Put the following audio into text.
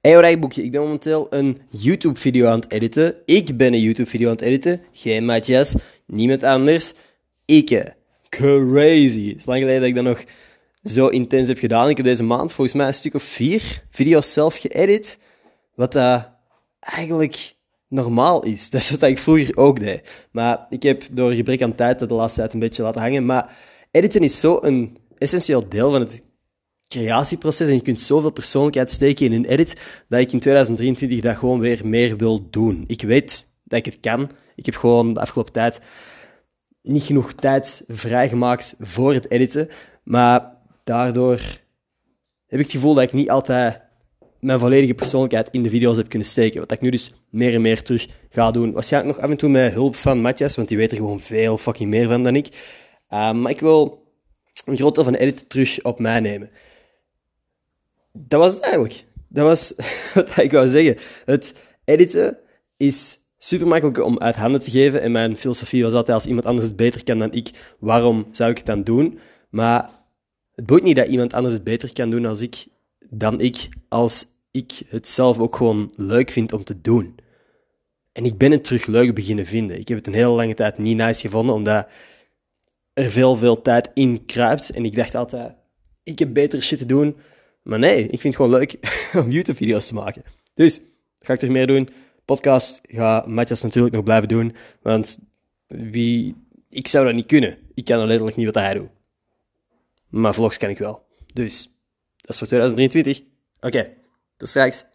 Hey Orijboekje, ik ben momenteel een YouTube-video aan het editen. Ik ben een YouTube-video aan het editen. Geen Matthias, niemand anders. Ik. Crazy. Het is lang geleden dat ik dat nog zo intens heb gedaan. Ik heb deze maand volgens mij een stuk of vier video's zelf geëdit. Wat dat eigenlijk normaal is. Dat is wat ik vroeger ook deed. Maar ik heb door gebrek aan tijd de laatste tijd een beetje laten hangen. Maar editen is zo een essentieel deel van het creatieproces en je kunt zoveel persoonlijkheid steken in een edit, dat ik in 2023 dat gewoon weer meer wil doen. Ik weet dat ik het kan. Ik heb gewoon de afgelopen tijd niet genoeg tijd vrijgemaakt voor het editen, maar daardoor heb ik het gevoel dat ik niet altijd mijn volledige persoonlijkheid in de video's heb kunnen steken. Wat ik nu dus meer en meer terug ga doen. Waarschijnlijk nog af en toe met hulp van Matthias, want die weet er gewoon veel fucking meer van dan ik. Uh, maar ik wil een groot deel van de edit terug op mij nemen dat was het eigenlijk. Dat was wat ik wou zeggen. Het editen is super makkelijk om uit handen te geven. En mijn filosofie was altijd: als iemand anders het beter kan dan ik, waarom zou ik het dan doen? Maar het boeit niet dat iemand anders het beter kan doen als ik, dan ik, als ik het zelf ook gewoon leuk vind om te doen. En ik ben het terug leuk beginnen vinden. Ik heb het een hele lange tijd niet nice gevonden, omdat er veel, veel tijd in kruipt. En ik dacht altijd: ik heb beter shit te doen maar nee, ik vind het gewoon leuk om YouTube-video's te maken. Dus, ga ik er meer doen. Podcast ga Matthias natuurlijk nog blijven doen. Want wie, ik zou dat niet kunnen. Ik kan letterlijk niet wat hij doet. Maar vlogs kan ik wel. Dus, dat is voor 2023. Oké, tot straks.